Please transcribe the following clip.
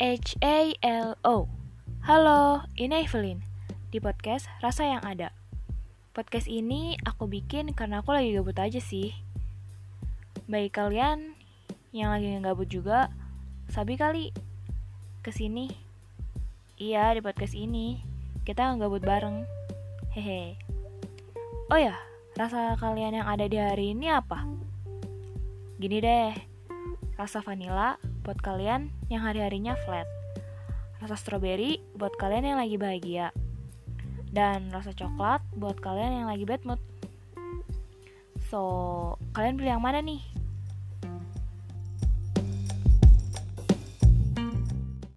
H A L O. Halo, ini Evelyn di podcast Rasa yang Ada. Podcast ini aku bikin karena aku lagi gabut aja sih. Bagi kalian yang lagi gabut juga, sabi kali ke sini. Iya, di podcast ini kita gabut bareng. Hehe. Oh ya, rasa kalian yang ada di hari ini apa? Gini deh, rasa vanilla buat kalian yang hari-harinya flat. Rasa strawberry buat kalian yang lagi bahagia. Dan rasa coklat buat kalian yang lagi bad mood. So, kalian pilih yang mana nih?